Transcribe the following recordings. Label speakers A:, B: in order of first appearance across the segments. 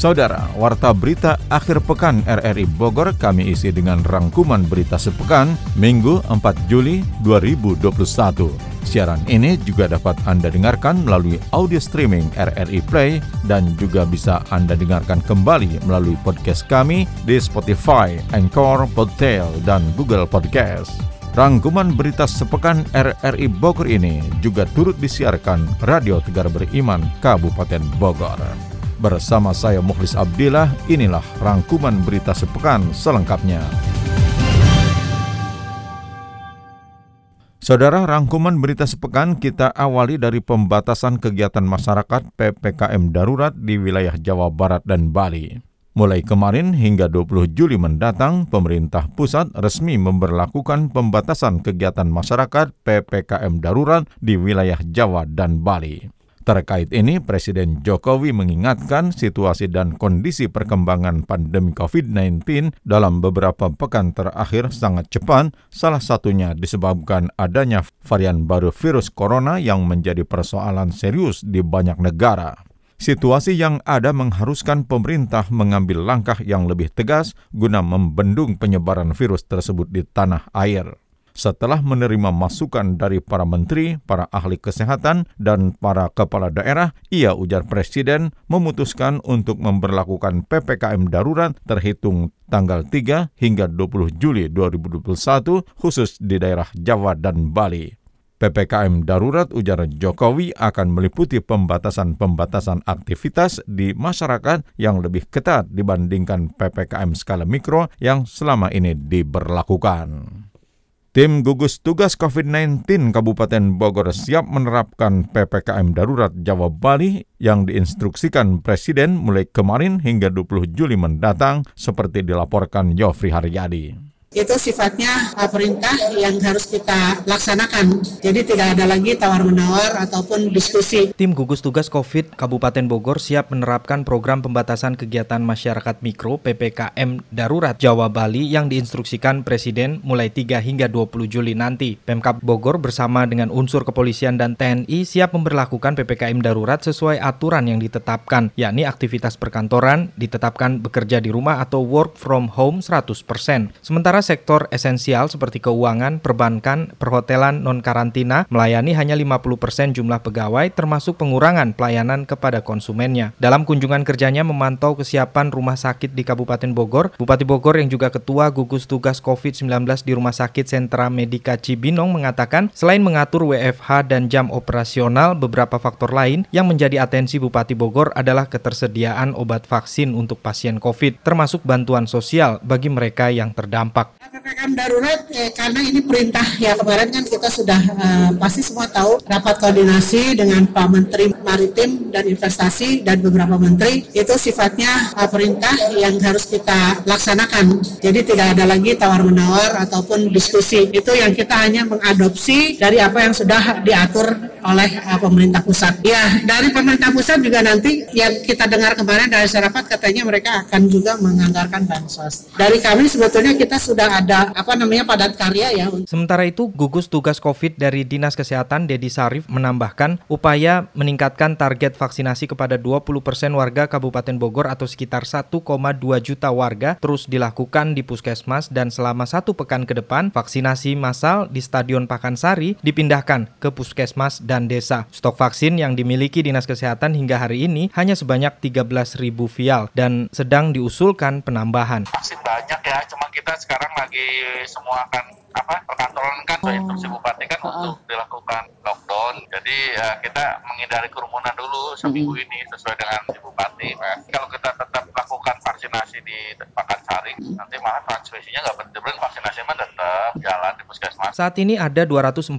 A: Saudara, Warta Berita Akhir Pekan RRI Bogor kami isi dengan rangkuman berita sepekan Minggu 4 Juli 2021. Siaran ini juga dapat Anda dengarkan melalui audio streaming RRI Play dan juga bisa Anda dengarkan kembali melalui podcast kami di Spotify, Anchor, Podtail, dan Google Podcast. Rangkuman berita sepekan RRI Bogor ini juga turut disiarkan Radio Tegar Beriman Kabupaten Bogor. Bersama saya Mukhlis Abdillah, inilah rangkuman berita sepekan selengkapnya. Saudara, rangkuman berita sepekan kita awali dari pembatasan kegiatan masyarakat PPKM darurat di wilayah Jawa Barat dan Bali. Mulai kemarin hingga 20 Juli mendatang, pemerintah pusat resmi memperlakukan pembatasan kegiatan masyarakat PPKM darurat di wilayah Jawa dan Bali. Terkait ini, Presiden Jokowi mengingatkan situasi dan kondisi perkembangan pandemi COVID-19 dalam beberapa pekan terakhir sangat cepat, salah satunya disebabkan adanya varian baru virus corona yang menjadi persoalan serius di banyak negara. Situasi yang ada mengharuskan pemerintah mengambil langkah yang lebih tegas guna membendung penyebaran virus tersebut di tanah air. Setelah menerima masukan dari para menteri, para ahli kesehatan, dan para kepala daerah, ia ujar Presiden memutuskan untuk memperlakukan PPKM darurat terhitung tanggal 3 hingga 20 Juli 2021 khusus di daerah Jawa dan Bali. PPKM darurat ujar Jokowi akan meliputi pembatasan-pembatasan aktivitas di masyarakat yang lebih ketat dibandingkan PPKM skala mikro yang selama ini diberlakukan. Tim gugus tugas COVID-19 Kabupaten Bogor siap menerapkan PPKM darurat Jawa Bali yang diinstruksikan Presiden mulai kemarin hingga 20 Juli mendatang seperti dilaporkan Yofri Haryadi
B: itu sifatnya perintah yang harus kita laksanakan. Jadi tidak ada lagi tawar-menawar ataupun diskusi.
C: Tim gugus tugas COVID Kabupaten Bogor siap menerapkan program pembatasan kegiatan masyarakat mikro PPKM darurat Jawa Bali yang diinstruksikan Presiden mulai 3 hingga 20 Juli nanti. Pemkap Bogor bersama dengan unsur kepolisian dan TNI siap memperlakukan PPKM darurat sesuai aturan yang ditetapkan, yakni aktivitas perkantoran ditetapkan bekerja di rumah atau work from home 100%. Sementara sektor esensial seperti keuangan, perbankan, perhotelan non-karantina melayani hanya 50% jumlah pegawai termasuk pengurangan pelayanan kepada konsumennya. Dalam kunjungan kerjanya memantau kesiapan rumah sakit di Kabupaten Bogor, Bupati Bogor yang juga ketua gugus tugas COVID-19 di Rumah Sakit Sentra Medika Cibinong mengatakan selain mengatur WFH dan jam operasional, beberapa faktor lain yang menjadi atensi Bupati Bogor adalah ketersediaan obat vaksin untuk pasien COVID, termasuk bantuan sosial bagi mereka yang terdampak.
B: PPKM darurat eh, karena ini perintah ya kemarin kan kita sudah uh, pasti semua tahu rapat koordinasi dengan Pak Menteri Maritim dan Investasi dan beberapa menteri itu sifatnya uh, perintah yang harus kita laksanakan. Jadi tidak ada lagi tawar menawar ataupun diskusi. Itu yang kita hanya mengadopsi dari apa yang sudah diatur oleh uh, pemerintah pusat. Ya dari pemerintah pusat juga nanti yang kita dengar kemarin dari rapat katanya mereka akan juga menganggarkan bansos. Dari kami sebetulnya kita sudah ada apa namanya padat karya ya.
C: Sementara itu, gugus tugas COVID dari Dinas Kesehatan Dedi Sarif menambahkan upaya meningkatkan target vaksinasi kepada 20% warga Kabupaten Bogor atau sekitar 1,2 juta warga terus dilakukan di puskesmas dan selama satu pekan ke depan vaksinasi massal di Stadion Pakansari dipindahkan ke puskesmas dan desa. Stok vaksin yang dimiliki Dinas Kesehatan hingga hari ini hanya sebanyak 13.000 vial dan sedang diusulkan penambahan.
D: Vaksin banyak ya, cuma kita sekarang lagi lagi semua kan apa perkantoran kan oh. instruksi bupati kan uh untuk dilakukan lockdown. Jadi ya, kita menghindari kerumunan dulu seminggu mm. ini sesuai dengan si bupati. Nah, kalau kita tetap lakukan vaksinasi di Pakansari, mm. nanti malah transmisinya nggak benar vaksinasi mah tetap jalan di puskesmas.
C: Saat ini ada 243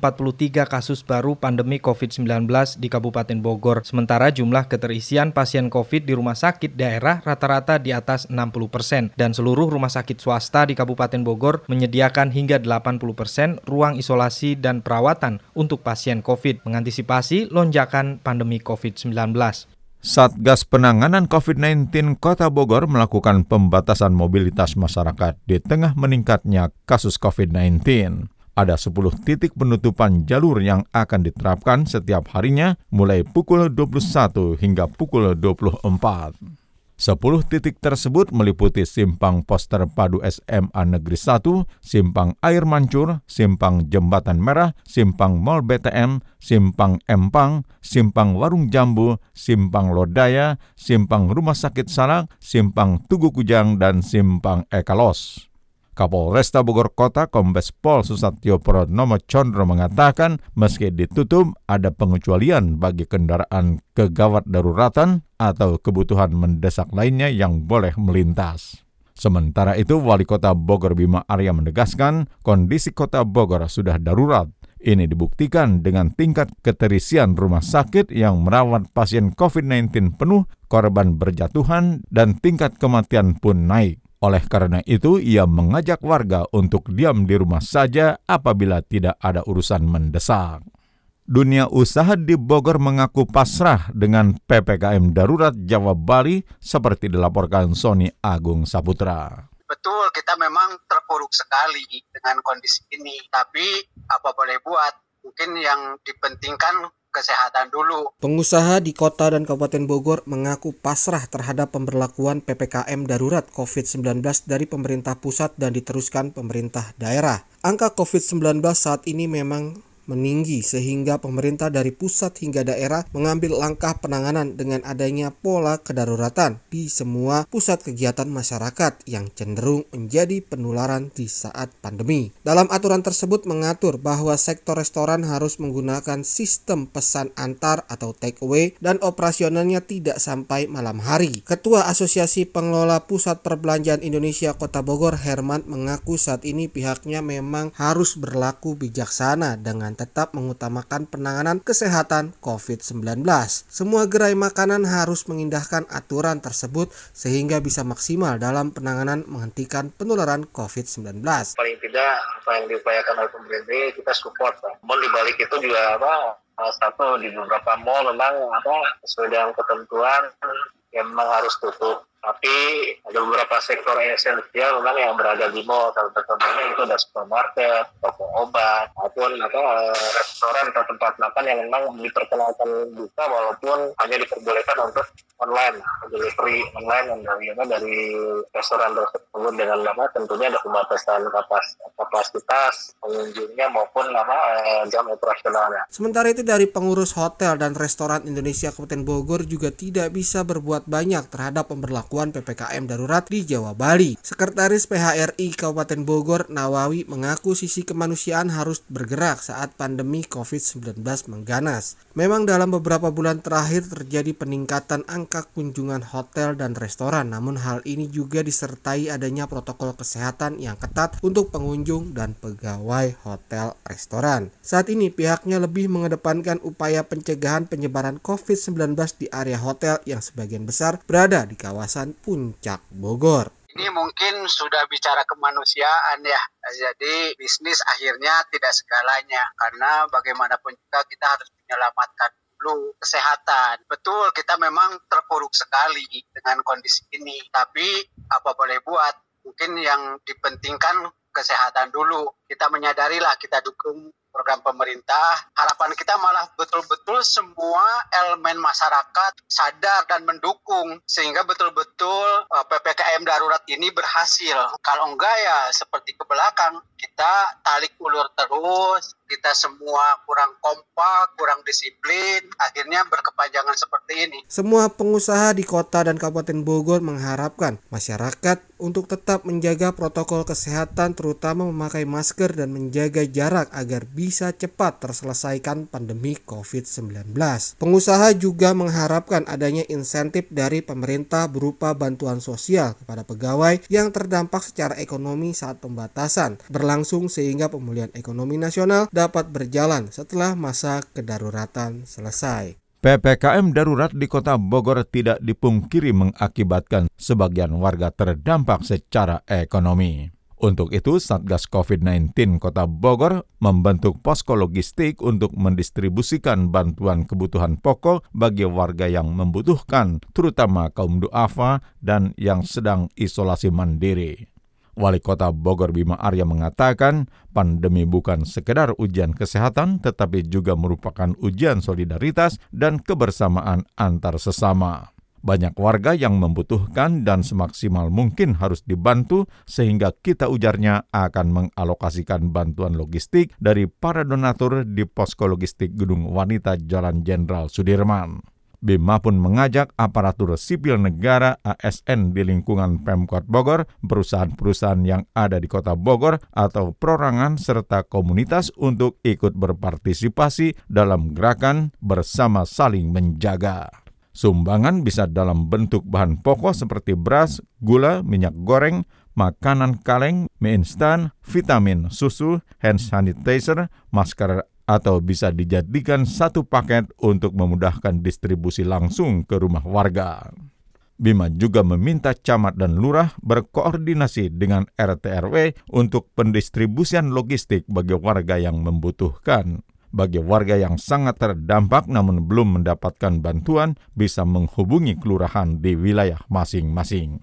C: kasus baru pandemi COVID-19 di Kabupaten Bogor. Sementara jumlah keterisian pasien COVID di rumah sakit daerah rata-rata di atas 60 persen. Dan seluruh rumah sakit swasta di Kabupaten Bogor menyediakan hingga 80 persen ruang isolasi dan perawatan untuk pasien COVID mengantisipasi lonjakan pandemi COVID-19.
A: Satgas Penanganan COVID-19 Kota Bogor melakukan pembatasan mobilitas masyarakat di tengah meningkatnya kasus COVID-19. Ada 10 titik penutupan jalur yang akan diterapkan setiap harinya mulai pukul 21 hingga pukul 24. Sepuluh titik tersebut meliputi Simpang Poster Padu SMA Negeri 1, Simpang Air Mancur, Simpang Jembatan Merah, Simpang Mall BTM, Simpang Empang, Simpang Warung Jambu, Simpang Lodaya, Simpang Rumah Sakit Salak, Simpang Tugu Kujang, dan Simpang Ekalos. Kapolresta Bogor Kota Kombes Pol Susatyo Purnomo Condro mengatakan meski ditutup ada pengecualian bagi kendaraan kegawat daruratan atau kebutuhan mendesak lainnya yang boleh melintas. Sementara itu, Wali Kota Bogor Bima Arya menegaskan kondisi Kota Bogor sudah darurat. Ini dibuktikan dengan tingkat keterisian rumah sakit yang merawat pasien COVID-19 penuh, korban berjatuhan, dan tingkat kematian pun naik. Oleh karena itu, ia mengajak warga untuk diam di rumah saja apabila tidak ada urusan mendesak. Dunia usaha di Bogor mengaku pasrah dengan PPKM darurat Jawa Bali seperti dilaporkan Sony Agung Saputra.
E: Betul, kita memang terpuruk sekali dengan kondisi ini. Tapi apa boleh buat, mungkin yang dipentingkan kesehatan dulu.
F: Pengusaha di kota dan Kabupaten Bogor mengaku pasrah terhadap pemberlakuan PPKM darurat COVID-19 dari pemerintah pusat dan diteruskan pemerintah daerah. Angka COVID-19 saat ini memang meninggi sehingga pemerintah dari pusat hingga daerah mengambil langkah penanganan dengan adanya pola kedaruratan di semua pusat kegiatan masyarakat yang cenderung menjadi penularan di saat pandemi. Dalam aturan tersebut mengatur bahwa sektor restoran harus menggunakan sistem pesan antar atau take away dan operasionalnya tidak sampai malam hari. Ketua Asosiasi Pengelola Pusat Perbelanjaan Indonesia Kota Bogor Herman mengaku saat ini pihaknya memang harus berlaku bijaksana dengan tetap mengutamakan penanganan kesehatan COVID-19. Semua gerai makanan harus mengindahkan aturan tersebut sehingga bisa maksimal dalam penanganan menghentikan penularan COVID-19.
E: Paling tidak apa yang diupayakan oleh pemerintah kita support. Mau dibalik itu juga apa satu di beberapa mall memang apa sesuai dengan ketentuan yang memang harus tutup tapi ada beberapa sektor esensial memang yang berada di mall salah satunya itu ada supermarket, toko obat, maupun atau eh, restoran atau tempat makan yang memang diperkenalkan buka walaupun hanya diperbolehkan untuk online delivery online yang dari dari restoran tersebut dengan nama tentunya ada pembatasan kapas, kapasitas pengunjungnya maupun nama eh, jam operasionalnya.
F: Sementara itu dari pengurus hotel dan restoran Indonesia Kabupaten Bogor juga tidak bisa berbuat banyak terhadap pemberlakuan PPKM darurat di Jawa Bali. Sekretaris PHRI Kabupaten Bogor Nawawi mengaku sisi kemanusiaan harus bergerak saat pandemi COVID-19 mengganas. Memang dalam beberapa bulan terakhir terjadi peningkatan angka kunjungan hotel dan restoran, namun hal ini juga disertai adanya protokol kesehatan yang ketat untuk pengunjung dan pegawai hotel restoran. Saat ini pihaknya lebih mengedepankan upaya pencegahan penyebaran COVID-19 di area hotel yang sebagian besar berada di kawasan Puncak Bogor.
E: Ini mungkin sudah bicara kemanusiaan ya. Jadi bisnis akhirnya tidak segalanya karena bagaimanapun juga kita harus menyelamatkan dulu kesehatan. Betul kita memang terpuruk sekali dengan kondisi ini. Tapi apa boleh buat? Mungkin yang dipentingkan kesehatan dulu. Kita menyadarilah kita dukung program pemerintah. Harapan kita malah betul-betul semua elemen masyarakat sadar dan mendukung sehingga betul-betul uh, PPKM darurat ini berhasil. Kalau enggak ya seperti ke belakang kita talik ulur terus, kita semua kurang kompak, kurang disiplin, akhirnya berkepanjangan seperti ini.
F: Semua pengusaha di kota dan Kabupaten Bogor mengharapkan masyarakat untuk tetap menjaga protokol kesehatan terutama memakai masker dan menjaga jarak agar bisa bisa cepat terselesaikan pandemi COVID-19. Pengusaha juga mengharapkan adanya insentif dari pemerintah berupa bantuan sosial kepada pegawai yang terdampak secara ekonomi saat pembatasan berlangsung sehingga pemulihan ekonomi nasional dapat berjalan setelah masa kedaruratan selesai.
A: PPKM darurat di kota Bogor tidak dipungkiri mengakibatkan sebagian warga terdampak secara ekonomi. Untuk itu, Satgas COVID-19 Kota Bogor membentuk posko logistik untuk mendistribusikan bantuan kebutuhan pokok bagi warga yang membutuhkan, terutama kaum duafa dan yang sedang isolasi mandiri. Wali Kota Bogor Bima Arya mengatakan, pandemi bukan sekedar ujian kesehatan, tetapi juga merupakan ujian solidaritas dan kebersamaan antar sesama. Banyak warga yang membutuhkan dan semaksimal mungkin harus dibantu sehingga kita ujarnya akan mengalokasikan bantuan logistik dari para donatur di posko logistik Gedung Wanita Jalan Jenderal Sudirman. Bima pun mengajak aparatur sipil negara ASN di lingkungan Pemkot Bogor, perusahaan-perusahaan yang ada di kota Bogor atau perorangan serta komunitas untuk ikut berpartisipasi dalam gerakan bersama saling menjaga. Sumbangan bisa dalam bentuk bahan pokok seperti beras, gula, minyak goreng, makanan kaleng, mie instan, vitamin, susu, hand sanitizer, masker atau bisa dijadikan satu paket untuk memudahkan distribusi langsung ke rumah warga. Bima juga meminta camat dan lurah berkoordinasi dengan RT RW untuk pendistribusian logistik bagi warga yang membutuhkan. Bagi warga yang sangat terdampak namun belum mendapatkan bantuan, bisa menghubungi kelurahan di wilayah masing-masing.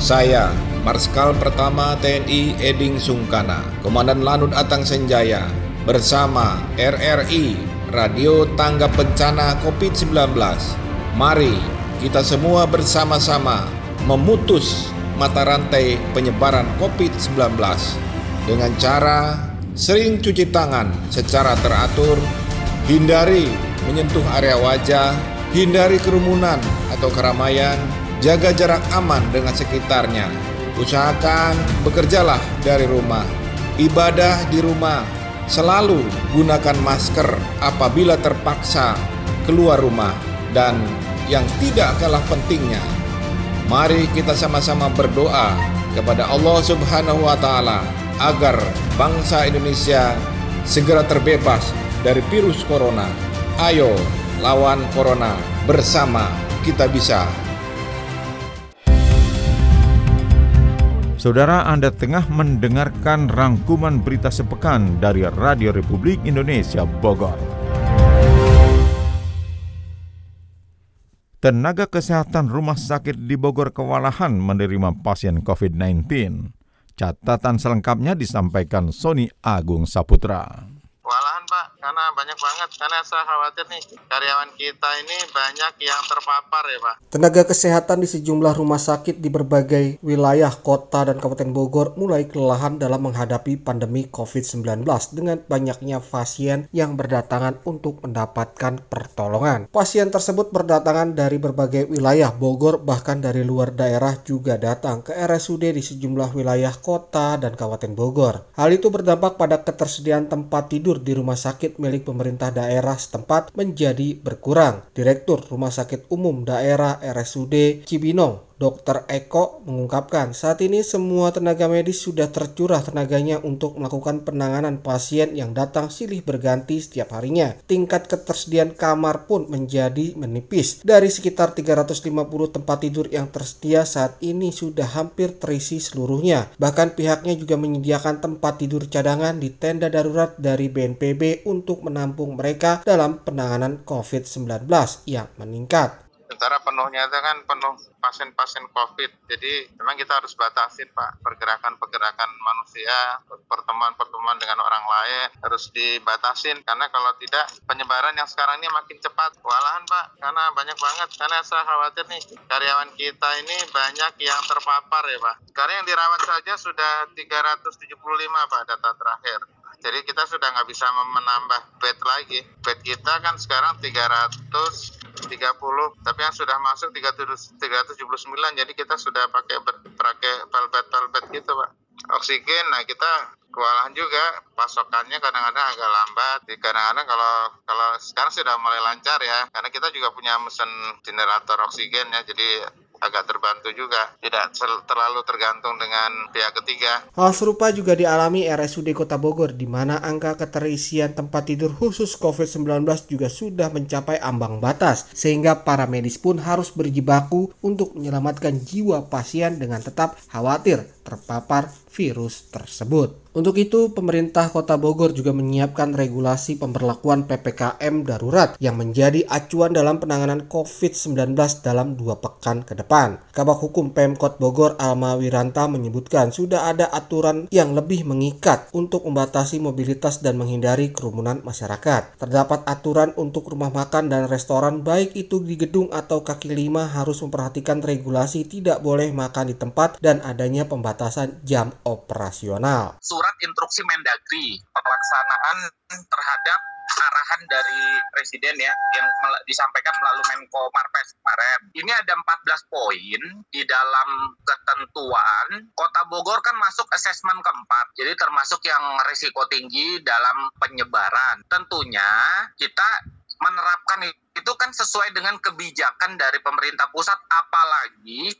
G: Saya, Marskal Pertama TNI Eding Sungkana, Komandan Lanut Atang Senjaya, bersama RRI Radio Tangga Bencana COVID-19. Mari kita semua bersama-sama memutus mata rantai penyebaran COVID-19 dengan cara sering cuci tangan secara teratur, hindari menyentuh area wajah, hindari kerumunan atau keramaian, jaga jarak aman dengan sekitarnya. Usahakan bekerjalah dari rumah, ibadah di rumah, Selalu gunakan masker apabila terpaksa keluar rumah. Dan yang tidak kalah pentingnya, mari kita sama-sama berdoa kepada Allah Subhanahu wa taala agar bangsa Indonesia segera terbebas dari virus corona. Ayo lawan corona bersama kita bisa.
A: Saudara Anda tengah mendengarkan rangkuman berita sepekan dari Radio Republik Indonesia Bogor. Tenaga kesehatan rumah sakit di Bogor kewalahan menerima pasien COVID-19. Catatan selengkapnya disampaikan Sony Agung Saputra
H: karena banyak banget karena saya khawatir nih karyawan kita ini banyak yang terpapar ya Pak.
F: Tenaga kesehatan di sejumlah rumah sakit di berbagai wilayah kota dan Kabupaten Bogor mulai kelelahan dalam menghadapi pandemi COVID-19 dengan banyaknya pasien yang berdatangan untuk mendapatkan pertolongan. Pasien tersebut berdatangan dari berbagai wilayah Bogor bahkan dari luar daerah juga datang ke RSUD di sejumlah wilayah kota dan Kabupaten Bogor. Hal itu berdampak pada ketersediaan tempat tidur di rumah sakit milik pemerintah daerah setempat menjadi berkurang. Direktur Rumah Sakit Umum Daerah RSUD Cibinong Dr. Eko mengungkapkan saat ini semua tenaga medis sudah tercurah tenaganya untuk melakukan penanganan pasien yang datang silih berganti setiap harinya. Tingkat ketersediaan kamar pun menjadi menipis. Dari sekitar 350 tempat tidur yang tersedia saat ini sudah hampir terisi seluruhnya. Bahkan pihaknya juga menyediakan tempat tidur cadangan di tenda darurat dari BNPB untuk menampung mereka dalam penanganan COVID-19 yang meningkat
H: sementara penuhnya itu kan penuh pasien-pasien COVID. Jadi memang kita harus batasin Pak pergerakan-pergerakan manusia, pertemuan-pertemuan dengan orang lain harus dibatasin karena kalau tidak penyebaran yang sekarang ini makin cepat. Walahan Pak, karena banyak banget. Karena saya khawatir nih karyawan kita ini banyak yang terpapar ya Pak. Sekarang yang dirawat saja sudah 375 Pak data terakhir. Jadi kita sudah nggak bisa menambah bed lagi. Bed kita kan sekarang 330, tapi yang sudah masuk 379, jadi kita sudah pakai pakai pelbet pelbet gitu pak. Oksigen, nah kita kewalahan juga pasokannya kadang-kadang agak lambat. Kadang-kadang kalau kalau sekarang sudah mulai lancar ya, karena kita juga punya mesin generator oksigen ya, jadi agak terbantu juga, tidak terlalu tergantung dengan pihak ketiga.
F: Hal serupa juga dialami RSUD Kota Bogor, di mana angka keterisian tempat tidur khusus COVID-19 juga sudah mencapai ambang batas, sehingga para medis pun harus berjibaku untuk menyelamatkan jiwa pasien dengan tetap khawatir terpapar virus tersebut. Untuk itu, pemerintah Kota Bogor juga menyiapkan regulasi pemberlakuan PPKM darurat yang menjadi acuan dalam penanganan COVID-19 dalam dua pekan ke depan. Kabak Hukum Pemkot Bogor Alma Wiranta menyebutkan sudah ada aturan yang lebih mengikat untuk membatasi mobilitas dan menghindari kerumunan masyarakat. Terdapat aturan untuk rumah makan dan restoran baik itu di gedung atau kaki lima harus memperhatikan regulasi tidak boleh makan di tempat dan adanya pembatasan jam operasional.
I: Surat surat instruksi Mendagri pelaksanaan terhadap arahan dari presiden ya yang disampaikan melalui Menko Marves kemarin. Ini ada 14 poin di dalam ketentuan Kota Bogor kan masuk asesmen keempat. Jadi termasuk yang risiko tinggi dalam penyebaran. Tentunya kita menerapkan itu kan sesuai dengan kebijakan dari pemerintah pusat apalagi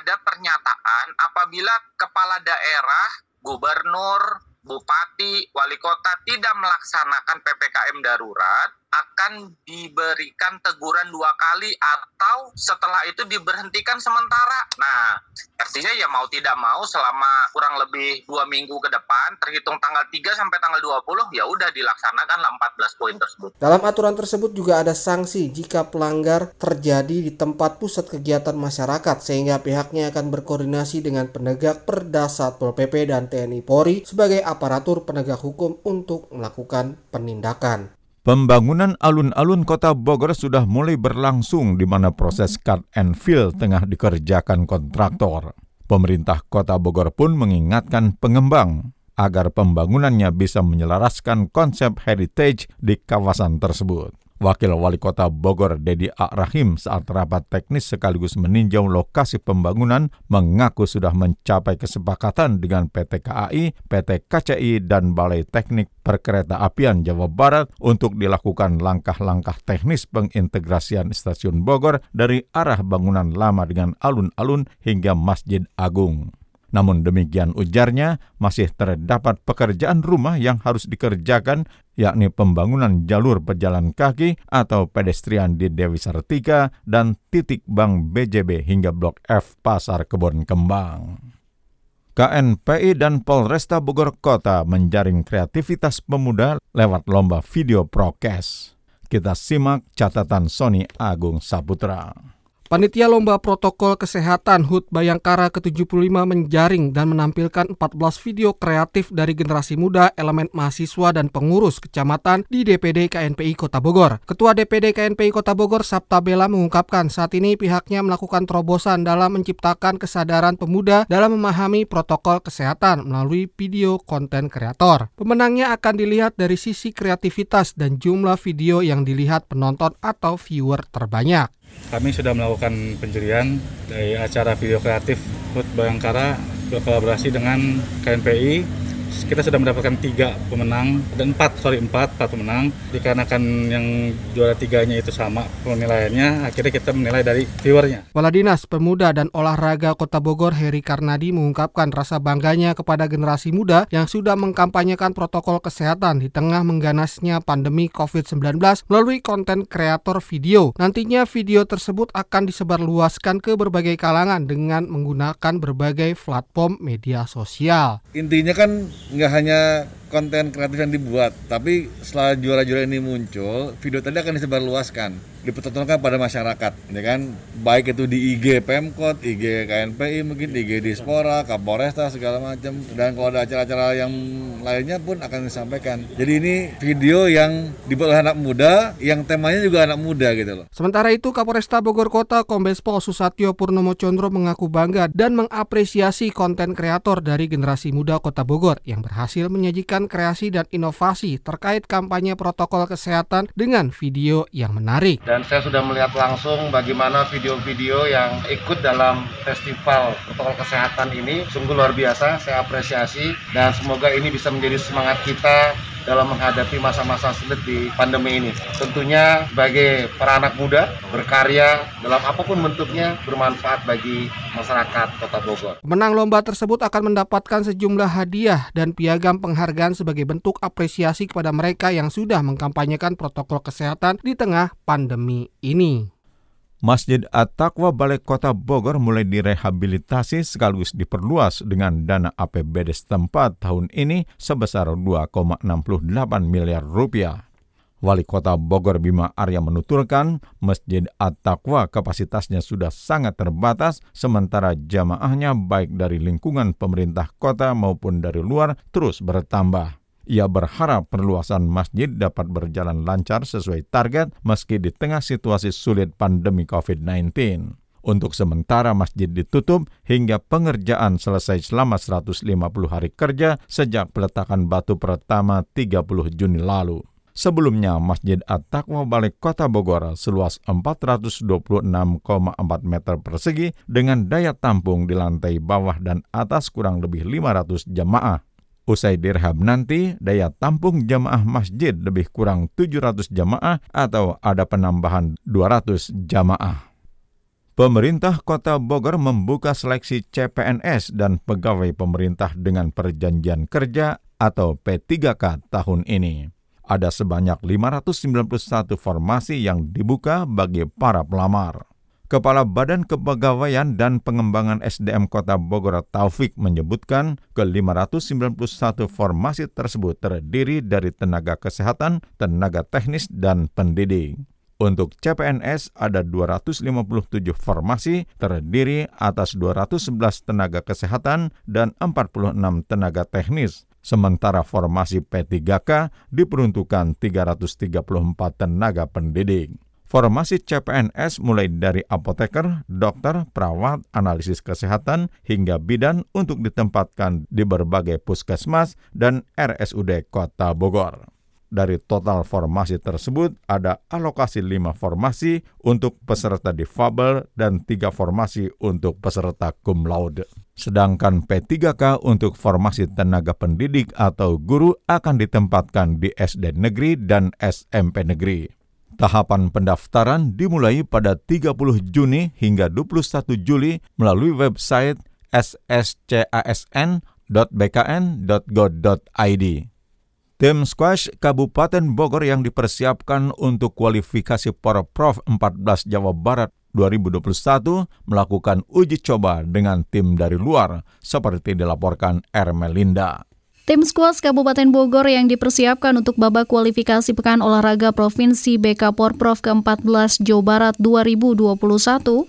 I: ada pernyataan apabila kepala daerah gubernur, bupati, wali kota tidak melaksanakan PPKM darurat, akan diberikan teguran dua kali atau setelah itu diberhentikan sementara. Nah, artinya ya mau tidak mau selama kurang lebih dua minggu ke depan, terhitung tanggal 3 sampai tanggal 20, ya udah dilaksanakan 14 poin tersebut.
F: Dalam aturan tersebut juga ada sanksi jika pelanggar terjadi di tempat pusat kegiatan masyarakat, sehingga pihaknya akan berkoordinasi dengan penegak perda Satpol PP dan TNI Polri sebagai aparatur penegak hukum untuk melakukan penindakan.
A: Pembangunan alun-alun kota Bogor sudah mulai berlangsung di mana proses cut and fill tengah dikerjakan kontraktor. Pemerintah kota Bogor pun mengingatkan pengembang agar pembangunannya bisa menyelaraskan konsep heritage di kawasan tersebut. Wakil Wali Kota Bogor Dedi A. Rahim saat rapat teknis sekaligus meninjau lokasi pembangunan mengaku sudah mencapai kesepakatan dengan PT KAI, PT KCI, dan Balai Teknik Perkereta Apian Jawa Barat untuk dilakukan langkah-langkah teknis pengintegrasian stasiun Bogor dari arah bangunan lama dengan alun-alun hingga Masjid Agung. Namun demikian ujarnya, masih terdapat pekerjaan rumah yang harus dikerjakan, yakni pembangunan jalur pejalan kaki atau pedestrian di Dewi Sartika dan titik bank BJB hingga Blok F Pasar Kebon Kembang. KNPI dan Polresta Bogor Kota menjaring kreativitas pemuda lewat lomba video prokes. Kita simak catatan Sony Agung Saputra.
F: Panitia Lomba Protokol Kesehatan HUT Bayangkara ke-75 menjaring dan menampilkan 14 video kreatif dari generasi muda, elemen mahasiswa dan pengurus kecamatan di DPD KNPI Kota Bogor. Ketua DPD KNPI Kota Bogor Sabta Bela mengungkapkan saat ini pihaknya melakukan terobosan dalam menciptakan kesadaran pemuda dalam memahami protokol kesehatan melalui video konten kreator. Pemenangnya akan dilihat dari sisi kreativitas dan jumlah video yang dilihat penonton atau viewer terbanyak.
J: Kami sudah melakukan pencurian dari acara video kreatif HUT Bayangkara berkolaborasi dengan KNPI kita sudah mendapatkan tiga pemenang dan empat sorry empat empat pemenang dikarenakan yang juara tiganya itu sama penilaiannya akhirnya kita menilai dari viewernya.
F: Kepala Dinas Pemuda dan Olahraga Kota Bogor Heri Karnadi mengungkapkan rasa bangganya kepada generasi muda yang sudah mengkampanyekan protokol kesehatan di tengah mengganasnya pandemi COVID-19 melalui konten kreator video. Nantinya video tersebut akan disebarluaskan ke berbagai kalangan dengan menggunakan berbagai platform media sosial.
K: Intinya kan nggak hanya konten kreatif yang dibuat, tapi setelah juara-juara ini muncul, video tadi akan disebarluaskan dipertontonkan pada masyarakat ya kan baik itu di IG Pemkot, IG KNPI mungkin IG Dispora, Kapolresta segala macam dan kalau ada acara-acara yang lainnya pun akan disampaikan. Jadi ini video yang dibuat oleh anak muda yang temanya juga anak muda gitu loh.
F: Sementara itu Kapolresta Bogor Kota Kombes Pol Susatyo Purnomo Condro mengaku bangga dan mengapresiasi konten kreator dari generasi muda Kota Bogor yang berhasil menyajikan kreasi dan inovasi terkait kampanye protokol kesehatan dengan video yang menarik
L: dan saya sudah melihat langsung bagaimana video-video yang ikut dalam festival protokol kesehatan ini. Sungguh luar biasa saya apresiasi. Dan semoga ini bisa menjadi semangat kita dalam menghadapi masa-masa sulit di pandemi ini. Tentunya sebagai para anak muda berkarya dalam apa pun bentuknya bermanfaat bagi masyarakat Kota Bogor.
F: Menang lomba tersebut akan mendapatkan sejumlah hadiah dan piagam penghargaan sebagai bentuk apresiasi kepada mereka yang sudah mengkampanyekan protokol kesehatan di tengah pandemi ini.
A: Masjid At-Taqwa Balai Kota Bogor mulai direhabilitasi sekaligus diperluas dengan dana APBD setempat tahun ini sebesar 2,68 miliar rupiah. Wali Kota Bogor Bima Arya menuturkan Masjid At-Taqwa kapasitasnya sudah sangat terbatas sementara jamaahnya baik dari lingkungan pemerintah kota maupun dari luar terus bertambah. Ia berharap perluasan masjid dapat berjalan lancar sesuai target meski di tengah situasi sulit pandemi COVID-19. Untuk sementara masjid ditutup hingga pengerjaan selesai selama 150 hari kerja sejak peletakan batu pertama 30 Juni lalu. Sebelumnya, Masjid At-Taqwa Balik Kota Bogor seluas 426,4 meter persegi dengan daya tampung di lantai bawah dan atas kurang lebih 500 jamaah. Usai dirhab nanti, daya tampung jamaah masjid lebih kurang 700 jamaah atau ada penambahan 200 jamaah. Pemerintah Kota Bogor membuka seleksi CPNS dan pegawai pemerintah dengan perjanjian kerja atau P3K tahun ini. Ada sebanyak 591 formasi yang dibuka bagi para pelamar. Kepala Badan Kepegawaian dan Pengembangan SDM Kota Bogor Taufik menyebutkan ke-591 formasi tersebut terdiri dari tenaga kesehatan, tenaga teknis, dan pendidik. Untuk CPNS ada 257 formasi terdiri atas 211 tenaga kesehatan dan 46 tenaga teknis. Sementara formasi P3K diperuntukkan 334 tenaga pendidik. Formasi CPNS mulai dari apoteker, dokter, perawat, analisis kesehatan, hingga bidan untuk ditempatkan di berbagai puskesmas dan RSUD Kota Bogor. Dari total formasi tersebut, ada alokasi lima formasi untuk peserta difabel dan tiga formasi untuk peserta cum laude. Sedangkan P3K untuk formasi tenaga pendidik atau guru akan ditempatkan di SD negeri dan SMP negeri. Tahapan pendaftaran dimulai pada 30 Juni hingga 21 Juli melalui website sscasn.bkn.go.id. Tim squash Kabupaten Bogor yang dipersiapkan untuk kualifikasi Porprov 14 Jawa Barat 2021 melakukan uji coba dengan tim dari luar seperti dilaporkan Ermelinda.
M: Tim skuas Kabupaten Bogor yang dipersiapkan untuk babak kualifikasi Pekan Olahraga Provinsi BK Porprov ke-14 Jawa Barat 2021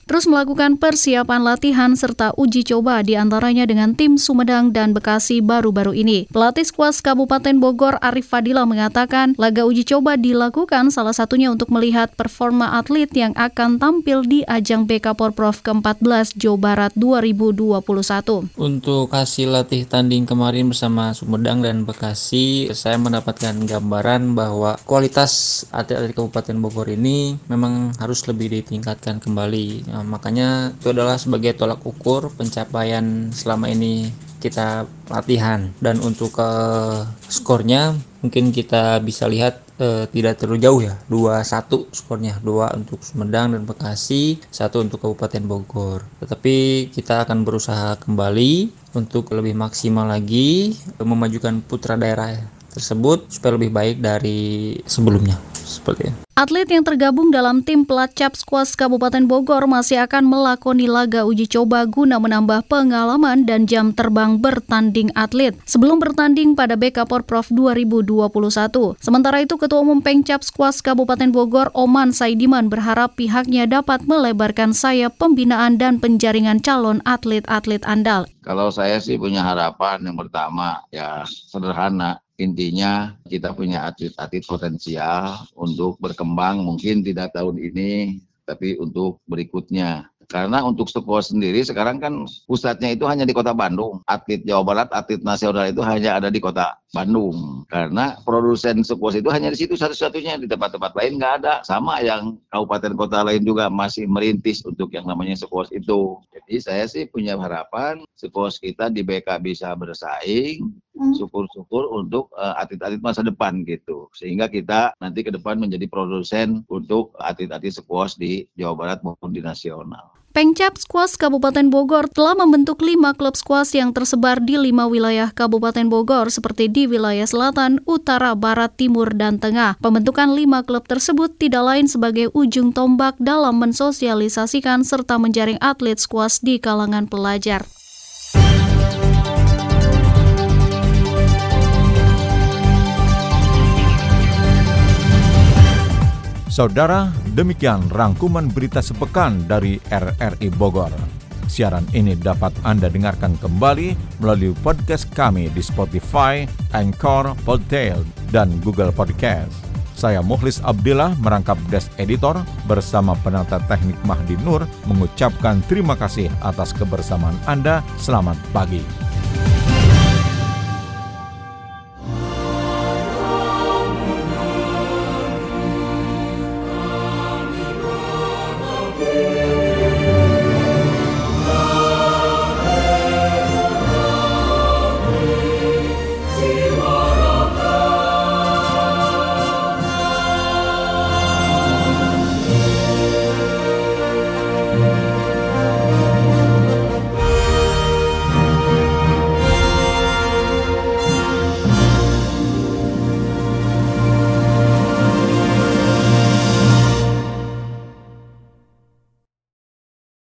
M: terus melakukan persiapan latihan serta uji coba di antaranya dengan tim Sumedang dan Bekasi baru-baru ini. Pelatih skuas Kabupaten Bogor Arif Fadila mengatakan laga uji coba dilakukan salah satunya untuk melihat performa atlet yang akan tampil di ajang BK Porprov ke-14 Jawa Barat 2021.
N: Untuk hasil latih tanding kemarin bersama Sumedang dan Bekasi, saya mendapatkan gambaran bahwa kualitas atlet-atlet Kabupaten Bogor ini memang harus lebih ditingkatkan kembali. Nah, makanya itu adalah sebagai tolak ukur pencapaian selama ini kita latihan. Dan untuk uh, skornya mungkin kita bisa lihat uh, tidak terlalu jauh ya. 2-1 skornya. 2 untuk Sumedang dan Bekasi 1 untuk Kabupaten Bogor. Tetapi kita akan berusaha kembali untuk lebih maksimal lagi memajukan putra daerah tersebut supaya lebih baik dari sebelumnya seperti itu.
M: Atlet yang tergabung dalam tim pelacap skuas Kabupaten Bogor masih akan melakoni laga uji coba guna menambah pengalaman dan jam terbang bertanding atlet sebelum bertanding pada BK Porprov 2021. Sementara itu Ketua Umum Pengcap Skuas Kabupaten Bogor Oman Saidiman berharap pihaknya dapat melebarkan sayap pembinaan dan penjaringan calon atlet-atlet andal.
O: Kalau saya sih punya harapan yang pertama ya sederhana intinya kita punya atlet-atlet potensial untuk berkembang mungkin tidak tahun ini tapi untuk berikutnya Karena untuk squash sendiri sekarang kan pusatnya itu hanya di kota Bandung. Atlet Jawa Barat, atlet nasional itu hanya ada di kota Bandung. Karena produsen squash itu hanya di situ satu-satunya. Di tempat-tempat lain nggak ada. Sama yang kabupaten kota lain juga masih merintis untuk yang namanya squash itu. Jadi saya sih punya harapan squash kita di BK bisa bersaing. Hmm. Syukur-syukur untuk uh, atlet-atlet masa depan gitu. Sehingga kita nanti ke depan menjadi produsen untuk atlet-atlet squash di Jawa Barat maupun di nasional.
M: Pengcap Squash Kabupaten Bogor telah membentuk lima klub squash yang tersebar di lima wilayah Kabupaten Bogor seperti di wilayah selatan, utara, barat, timur, dan tengah. Pembentukan lima klub tersebut tidak lain sebagai ujung tombak dalam mensosialisasikan serta menjaring atlet squash di kalangan pelajar.
A: Saudara, demikian rangkuman berita sepekan dari RRI Bogor. Siaran ini dapat Anda dengarkan kembali melalui podcast kami di Spotify, Anchor, Podtail, dan Google Podcast. Saya Mukhlis Abdillah merangkap Desk Editor bersama penata teknik Mahdi Nur mengucapkan terima kasih atas kebersamaan Anda. Selamat pagi.